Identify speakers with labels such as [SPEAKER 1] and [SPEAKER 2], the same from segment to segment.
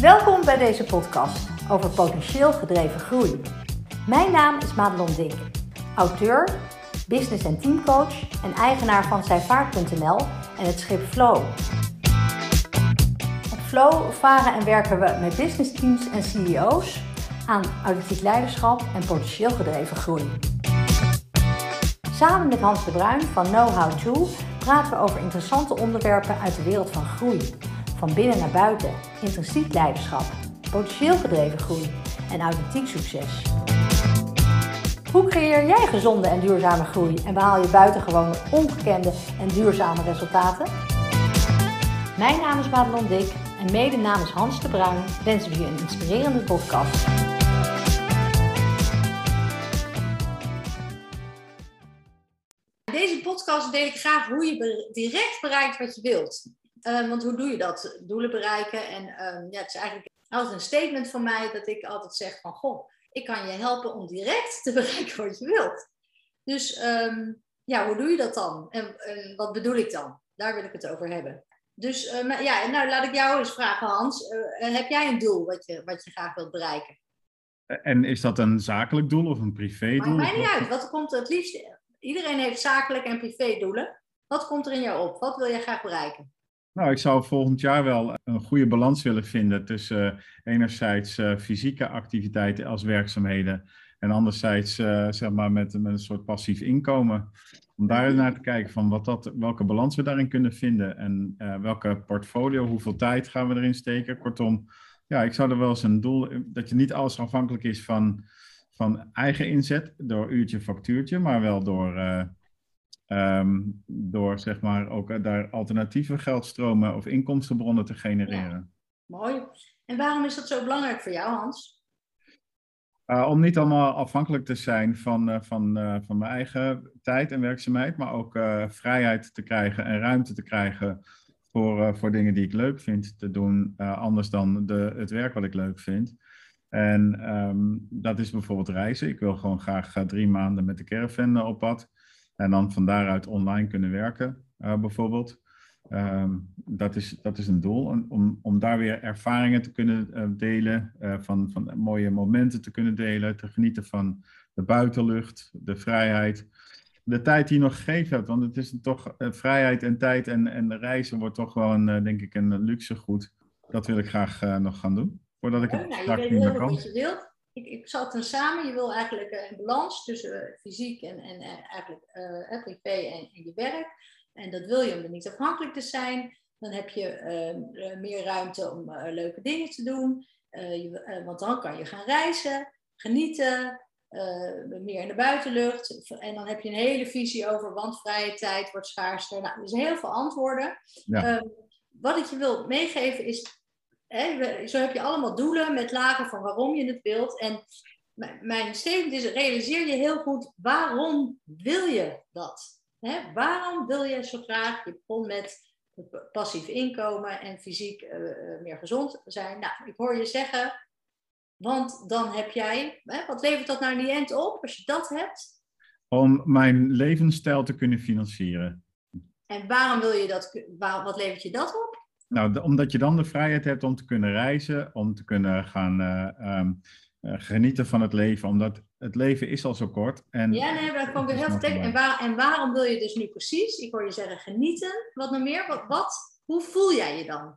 [SPEAKER 1] Welkom bij deze podcast over potentieel gedreven groei. Mijn naam is Madelon Dink, auteur, business- en teamcoach en eigenaar van zijvaart.nl en het schip Flow. Op Flow varen en werken we met business teams en CEO's aan authentiek leiderschap en potentieel gedreven groei. Samen met Hans de Bruin van Know How To praten we over interessante onderwerpen uit de wereld van groei. Van binnen naar buiten, intrinsiek leiderschap, potentieel gedreven groei en authentiek succes. Hoe creëer jij gezonde en duurzame groei en behaal je buitengewoon ongekende en duurzame resultaten? Mijn naam is Madelon Dik en mede namens Hans de Bruin wensen we je een inspirerende podcast. In deze podcast deel ik graag hoe je direct bereikt wat je wilt. Uh, want hoe doe je dat? Doelen bereiken. En uh, ja, het is eigenlijk altijd een statement van mij dat ik altijd zeg van... Goh, ik kan je helpen om direct te bereiken wat je wilt. Dus um, ja, hoe doe je dat dan? En, en, wat bedoel ik dan? Daar wil ik het over hebben. Dus uh, ja, nou laat ik jou eens vragen Hans. heb jij een doel wat je, wat je graag wilt bereiken?
[SPEAKER 2] En is dat een zakelijk doel of een privé doel?
[SPEAKER 1] Maakt mij niet uit. Wat komt er het liefst? Iedereen heeft zakelijk en privé doelen. Wat komt er in jou op? Wat wil jij graag bereiken?
[SPEAKER 2] Nou, ik zou volgend jaar wel een goede balans willen vinden tussen uh, enerzijds uh, fysieke activiteiten als werkzaamheden en anderzijds uh, zeg maar met, met een soort passief inkomen. Om daar naar te kijken van wat dat, welke balans we daarin kunnen vinden en welke portfolio, hoeveel tijd gaan we erin steken. Kortom, ja, ik zou er wel eens een doel, dat je niet alles afhankelijk is van, van eigen inzet, door uurtje factuurtje, maar wel door Um, door zeg maar ook daar alternatieve geldstromen of inkomstenbronnen te genereren.
[SPEAKER 1] mooi. En waarom is dat zo belangrijk voor jou, Hans?
[SPEAKER 2] Uh, om niet allemaal afhankelijk te zijn van, uh, van, uh, van mijn eigen tijd en werkzaamheid, maar ook vrijheid te krijgen en ruimte te krijgen voor, voor dingen die ik leuk vind te doen, anders dan de, het werk wat ik leuk vind. En um, dat is bijvoorbeeld reizen. Ik wil gewoon graag drie maanden met de caravan op pad. En dan van daaruit online kunnen werken, uh, bijvoorbeeld. Um, dat, is, dat is een doel, om, om daar weer ervaringen te kunnen uh, delen, uh, van, van mooie momenten te kunnen delen, te genieten van de buitenlucht, de vrijheid, de tijd die je nog gegeven hebt. Want het is toch vrijheid en tijd en, en reizen wordt toch wel een, denk ik, een luxe goed. Dat wil ik graag nog gaan doen, voordat ik het
[SPEAKER 1] oh, nou, niet meer kan. Ik, ik zat er samen. Je wil eigenlijk een balans tussen eh, fysiek en, en, eigenlijk uh, privé en, en, je werk. En dat wil je om er niet afhankelijk te zijn. Dan heb je uh, meer ruimte om uh, leuke dingen te doen. Je, want dan kan je gaan reizen, genieten, meer in de buitenlucht. En dan heb je een hele visie over, want vrije tijd wordt schaarster. Nou, er zijn heel veel antwoorden. Ja. Ehm, wat ik je wil meegeven is, zo heb je allemaal doelen met lagen van waarom je het wilt. En mijn statement is, realiseer je heel goed, waarom wil je dat? waarom wil je zo graag, je begon met passief inkomen en fysiek uh, meer gezond zijn. Nou, ik hoor je zeggen, want dan heb jij, hè, wat levert dat nou in die end op als je dat hebt?
[SPEAKER 2] Om mijn levensstijl te kunnen financieren.
[SPEAKER 1] En waarom wil je dat, wat levert je dat op?
[SPEAKER 2] Nou, omdat je dan de vrijheid hebt om te kunnen reizen, om te kunnen gaan uh, um, uh, genieten van het leven, omdat het leven is al zo kort. En
[SPEAKER 1] ja, nee, maar dat kwam heel veel En, waar, en waarom wil je dus nu precies, ik hoor je zeggen genieten, wat nog meer, wat, wat hoe voel jij je dan?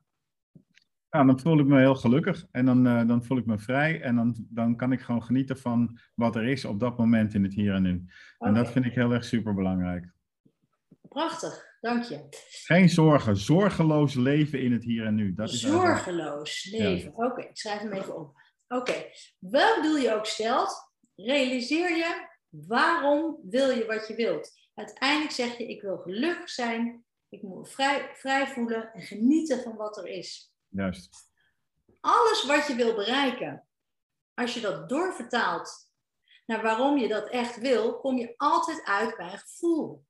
[SPEAKER 2] Nou, dan voel ik me heel gelukkig en dan, uh, dan voel ik me vrij en dan, dan kan ik gewoon genieten van wat er is op dat moment in het hier en nu. Okay. En dat vind ik heel erg super belangrijk.
[SPEAKER 1] Prachtig. Dank je.
[SPEAKER 2] Geen zorgen. Zorgeloos leven in het hier en nu.
[SPEAKER 1] Dat is Zorgeloos leven. Ja. Oké, ik schrijf hem even op. Oké. Okay. Welk doel je ook stelt, realiseer je waarom wil je wat je wilt. Uiteindelijk zeg je, ik wil gelukkig zijn, ik moet vrij, vrij voelen en genieten van wat er is.
[SPEAKER 2] Juist.
[SPEAKER 1] Alles wat je wil bereiken, als je dat doorvertaalt naar waarom je dat echt wil, kom je altijd uit bij een gevoel.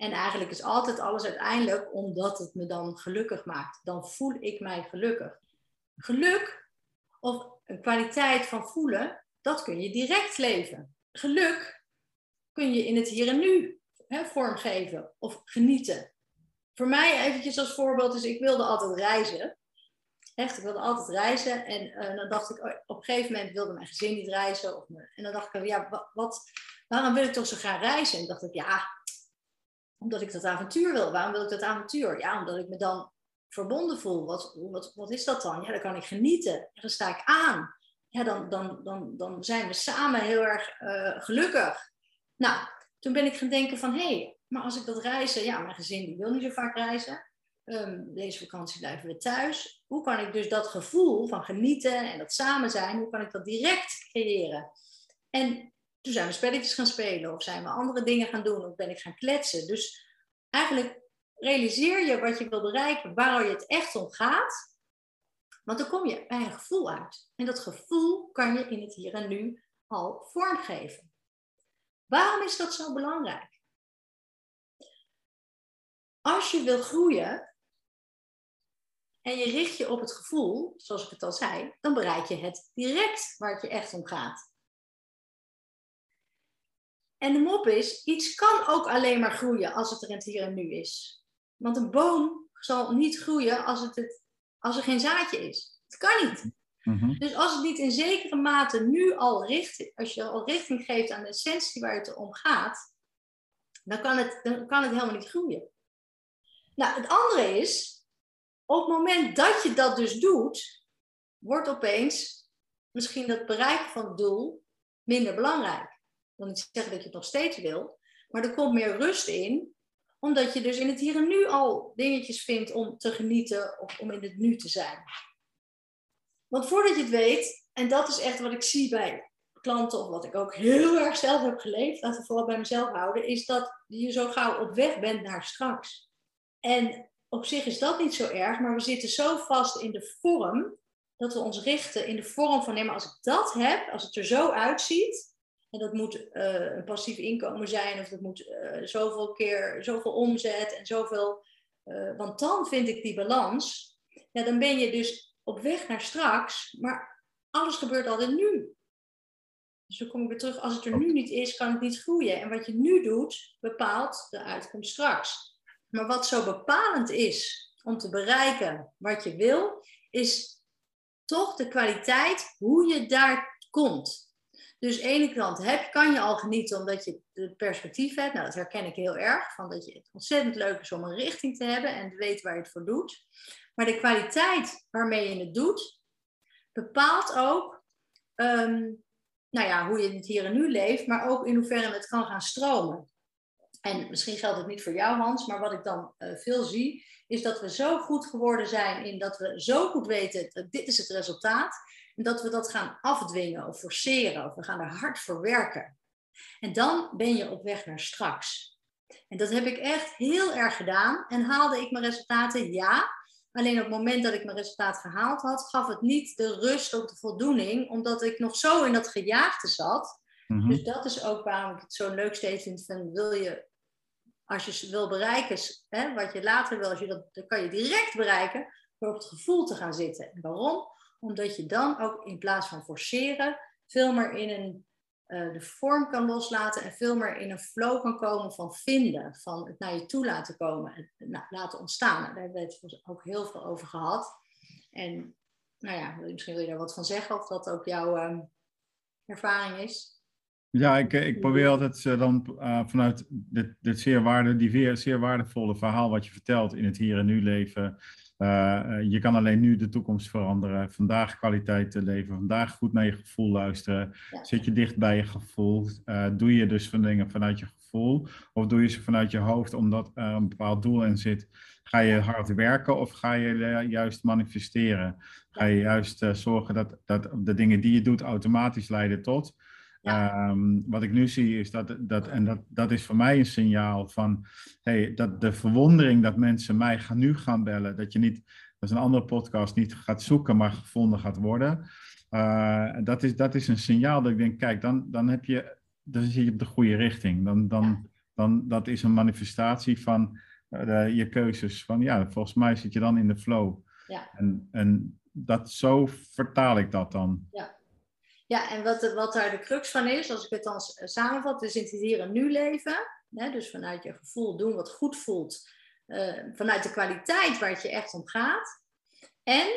[SPEAKER 1] En eigenlijk is altijd alles uiteindelijk omdat het me dan gelukkig maakt. Dan voel ik mij gelukkig. Geluk of een kwaliteit van voelen, dat kun je direct leven. Geluk kun je in het hier en nu hè, vormgeven of genieten. Voor mij eventjes als voorbeeld, dus ik wilde altijd reizen. Echt, ik wilde altijd reizen. En uh, dan dacht ik, oh, op een gegeven moment wilde mijn gezin niet reizen. Of en dan dacht ik, ja, wat, waarom wil ik toch zo gaan reizen? En dacht ik, ja, omdat ik dat avontuur wil. Waarom wil ik dat avontuur? Ja, omdat ik me dan verbonden voel. Wat, wat, wat is dat dan? Ja, dan kan ik genieten. dan sta ik aan. Ja, dan, dan, dan, dan zijn we samen heel erg uh, gelukkig. Nou, toen ben ik gaan denken van, hé, hey, maar als ik dat reizen... Ja, mijn gezin die wil niet zo vaak reizen. Um, deze vakantie blijven we thuis. Hoe kan ik dus dat gevoel van genieten en dat samen zijn, hoe kan ik dat direct creëren? En toen zijn we spelletjes gaan spelen of zijn we andere dingen gaan doen of ben ik gaan kletsen. Dus eigenlijk realiseer je wat je wil bereiken, waar je het echt om gaat. Want dan kom je bij een gevoel uit. En dat gevoel kan je in het hier en nu al vormgeven. Waarom is dat zo belangrijk? Als je wil groeien en je richt je op het gevoel, zoals ik het al zei, dan bereik je het direct waar het je echt om gaat. En de mop is, iets kan ook alleen maar groeien als het er in het hier en nu is. Want een boom zal niet groeien als, het het, als er geen zaadje is. Het kan niet. Mhm. Dus als het niet in zekere mate nu al richt, als je al richting geeft aan de essentie waar het om gaat, dan kan het, dan kan het helemaal niet groeien. Nou, het andere is, op het moment dat je dat dus doet, wordt opeens misschien dat bereiken van het doel minder belangrijk wil niet zeggen dat je het nog steeds wil, maar er komt meer rust in, omdat je dus in het hier en nu al dingetjes vindt om te genieten of om in het nu te zijn. Want voordat je het weet, en dat is echt wat ik zie bij klanten, of wat ik ook heel erg zelf heb geleefd, laten we vooral bij mezelf houden, is dat je zo gauw op weg bent naar straks. En op zich is dat niet zo erg, maar we zitten zo vast in de vorm dat we ons richten in de vorm van nee, maar als ik dat heb, als het er zo uitziet, en dat moet uh, een passief inkomen zijn, of dat moet uh, zoveel keer, zoveel omzet en zoveel. Uh, want dan vind ik die balans. Ja, dan ben je dus op weg naar straks, maar alles gebeurt altijd nu. Dus dan kom ik weer terug, als het er nu niet is, kan het niet groeien. En wat je nu doet, bepaalt de uitkomst straks. Maar wat zo bepalend is om te bereiken wat je wil, is toch de kwaliteit hoe je daar komt. Dus ene kant heb, kan je al genieten omdat je het perspectief hebt. Nou, dat herken ik heel erg. Van dat je het ontzettend leuk is om een richting te hebben en weten waar je het voor doet. Maar de kwaliteit waarmee je het doet, bepaalt ook um, nou ja, hoe je het hier en nu leeft, maar ook in hoeverre het kan gaan stromen. En misschien geldt het niet voor jou, Hans, maar wat ik dan uh, veel zie, is dat we zo goed geworden zijn in dat we zo goed weten, dat dit is het resultaat, en dat we dat gaan afdwingen of forceren of we gaan er hard voor werken. En dan ben je op weg naar straks. En dat heb ik echt heel erg gedaan. En haalde ik mijn resultaten? Ja. Alleen op het moment dat ik mijn resultaat gehaald had, gaf het niet de rust of de voldoening, omdat ik nog zo in dat gejaagde zat. Mhm. Dus dat is ook waarom ik het zo leuk steeds vind van wil je, als je wil bereiken, hè, wat je later wil, als je dat, dan kan je direct bereiken, door op het gevoel te gaan zitten. En waarom? Omdat je dan ook in plaats van forceren veel meer in een, uh, de vorm kan loslaten en veel meer in een flow kan komen van vinden, van het naar je toe laten komen en nou, laten ontstaan. Daar hebben we het ook heel veel over gehad. En nou ja, misschien wil je daar wat van zeggen of dat ook jouw um, ervaring is.
[SPEAKER 2] Ja, ik, ik probeer altijd uh, dan uh, vanuit dit, dit zeer, waarde, die zeer waardevolle verhaal wat je vertelt in het hier en nu leven, eh, eh, je kan alleen nu de toekomst veranderen. Vandaag kwaliteit leven. Vandaag goed naar je gevoel luisteren. Zit je dicht bij je gevoel. Doe je dus van dingen vanuit je gevoel. Of doe je ze vanuit je hoofd omdat er een bepaald doel in zit. Ga je hard werken of ga je juist manifesteren? Ga je juist zorgen dat, dat de dingen die je doet automatisch leiden tot. Ehm, wat ik nu zie is dat, dat en dat, dat is voor mij een signaal van hey, dat de verwondering dat mensen mij gaan, nu gaan bellen, dat je niet, dat is een andere podcast, niet gaat zoeken, maar gevonden gaat worden. Uh, dat, is, dat is een signaal dat ik denk, kijk, dan, dan, heb je, dan zit je op de goede richting. Dan, dan, dan, dat is een manifestatie van uh, je keuzes. Van ja, volgens mij zit je dan in de flow. Ja. En, en dat, zo vertaal ik dat dan.
[SPEAKER 1] Ja. Ja, en wat, wat daar de crux van is, als ik het dan eh, samenvat, is in het hier en nu leven. Hè, dus vanuit je gevoel doen wat goed voelt. Uh, vanuit de kwaliteit waar het je echt om gaat. En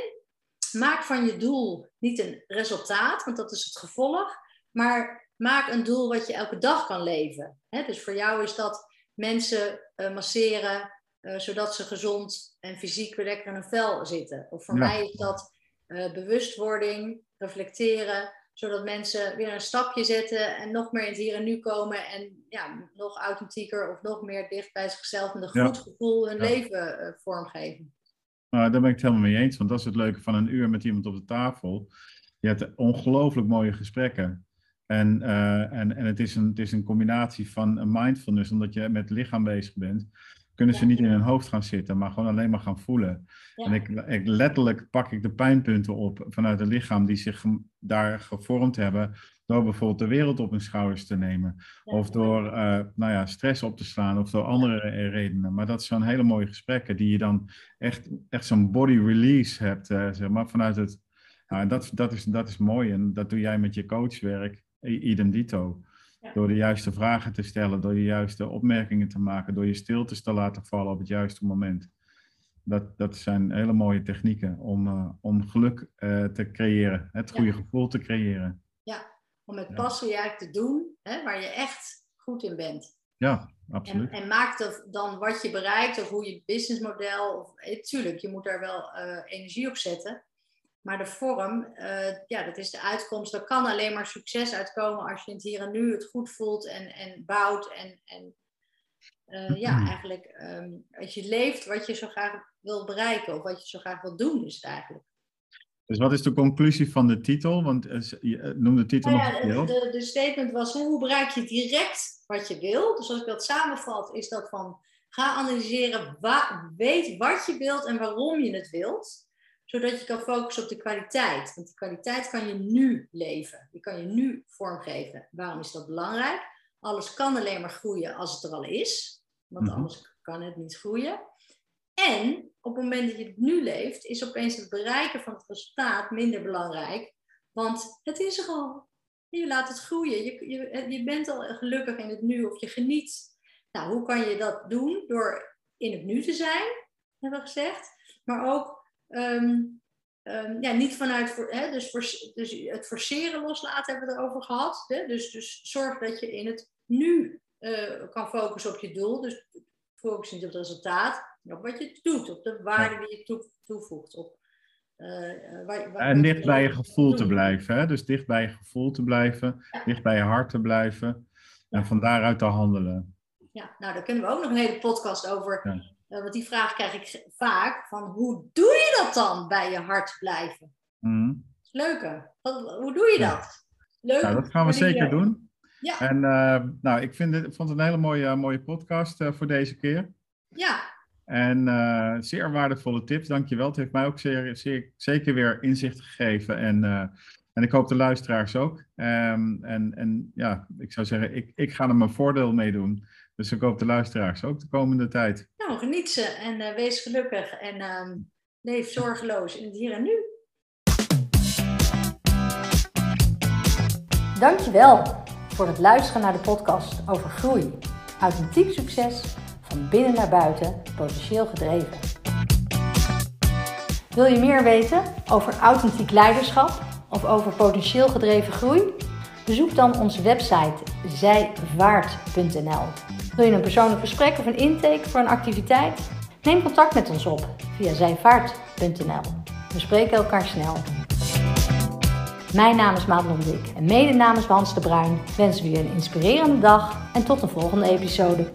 [SPEAKER 1] maak van je doel niet een resultaat, want dat is het gevolg, maar maak een doel wat je elke dag kan leven. dus voor jou is dat mensen uh, masseren, uh, zodat ze gezond en fysiek weer lekker in hun vel zitten. Of voor mij is dat bewustwording, reflecteren, zodat mensen weer een stapje zetten en nog meer in het hier en nu komen en ja, nog authentieker of nog meer dicht bij zichzelf met een goed gevoel hun leven vormgeven.
[SPEAKER 2] Nou, daar ben ik het helemaal mee eens, want dat is het leuke van een uur met iemand op de tafel. Je hebt ongelooflijk mooie gesprekken. En, en, en het, is een, het is een combinatie van mindfulness, omdat je met het lichaam bezig bent kunnen ze niet in hun hoofd gaan zitten, maar gewoon alleen maar gaan voelen. En ik, ik, letterlijk pak ik de pijnpunten op vanuit het lichaam die zich daar gevormd hebben door bijvoorbeeld de wereld op hun schouders te nemen. Of door uh, nou ja, stress op te slaan of door andere redenen. Maar dat zijn hele mooie gesprekken die je dan echt, echt zo'n body release hebt, uh, zeg maar, vanuit het... Nou, dat, dat, is, dat is mooi en dat doe jij met je coachwerk, idem dito. Door de juiste vragen te stellen, door de juiste opmerkingen te maken, door je stiltes te laten vallen op het juiste moment. Dat, dat zijn hele mooie technieken om, uh, om geluk uh, te creëren, het goede ja. gevoel te creëren.
[SPEAKER 1] Ja, om met passie eigenlijk te doen hè, waar je echt goed in bent.
[SPEAKER 2] Ja, absoluut.
[SPEAKER 1] En, en maak dan wat je bereikt of hoe je businessmodel. Of, eh, tuurlijk, je moet daar wel uh, energie op zetten. Maar de vorm, uh, ja, dat is de uitkomst. Er kan alleen maar succes uitkomen als je het hier en nu het goed voelt en, en bouwt. En, en uh, ja, mm-hmm. eigenlijk um, als je leeft wat je zo graag wil bereiken of wat je zo graag wil doen, is het eigenlijk.
[SPEAKER 2] Dus wat is de conclusie van de titel? Want uh, je noem de titel
[SPEAKER 1] nou
[SPEAKER 2] ja,
[SPEAKER 1] nog de, de, statement was, hoe bereik je direct wat je wil? Dus als ik dat samenvat, is dat van, ga analyseren, wa weet wat je wilt en waarom je het wilt zodat je kan focussen op de kwaliteit. Want die kwaliteit kan je nu leven. Die kan je nu vormgeven. Waarom is dat belangrijk? Alles kan alleen maar groeien als het er al is. Want mhm. anders kan het niet groeien. En op het moment dat je het nu leeft, is opeens het bereiken van het resultaat minder belangrijk. Want het is er al. Je laat het groeien. Je, je, je bent al gelukkig in het nu of je geniet. Nou, hoe kan je dat doen? Door in het nu te zijn, hebben we gezegd. Maar ook Um, um, ja, niet vanuit, hè, dus, dus het forceren loslaten hebben we erover gehad. Hè? Dus, dus zorg dat je in het nu uh, kan focussen op je doel. Dus focus niet op het resultaat, maar op wat je doet, op de waarde die je toe, toevoegt. Op,
[SPEAKER 2] uh, waar, waar, en dicht bij je gevoel te blijven. Hè? Dus dicht bij je gevoel te blijven, ja. dicht bij je hart te blijven en van daaruit te handelen.
[SPEAKER 1] Ja, nou daar kunnen we ook nog een hele podcast over ja. Want die vraag krijg ik vaak: van hoe doe je dat dan bij je hart blijven? Mm. Leuke. hoe doe je dat?
[SPEAKER 2] Leuk. Nou, dat gaan we zeker doen. Ja. En uh, nou, ik vind vond het een hele mooie, mooie podcast uh, voor deze keer.
[SPEAKER 1] Ja.
[SPEAKER 2] En uh, zeer waardevolle tips, dankjewel. Het heeft mij ook zeer, zeer, zeker weer inzicht gegeven. En, en ik hoop de luisteraars ook. Um, en, en ja, ik zou zeggen, ik, ik ga er mijn voordeel mee doen. Dus ik hoop de luisteraars ook de komende tijd.
[SPEAKER 1] Nou, geniet ze en uh, wees gelukkig en uh, leef zorgeloos in het hier en nu. Dankjewel voor het luisteren naar de podcast over groei. Authentiek succes, van binnen naar buiten, potentieel gedreven. Wil je meer weten over authentiek leiderschap of over potentieel gedreven groei? Bezoek dan onze website zijvaart.nl. Wil je een persoonlijk gesprek of een intake voor een activiteit? Neem contact met ons op via zijvaart.nl. We spreken elkaar snel. Mijn naam is Madelon Dik en mede namens Hans de Bruin wensen we je een inspirerende dag en tot een volgende episode.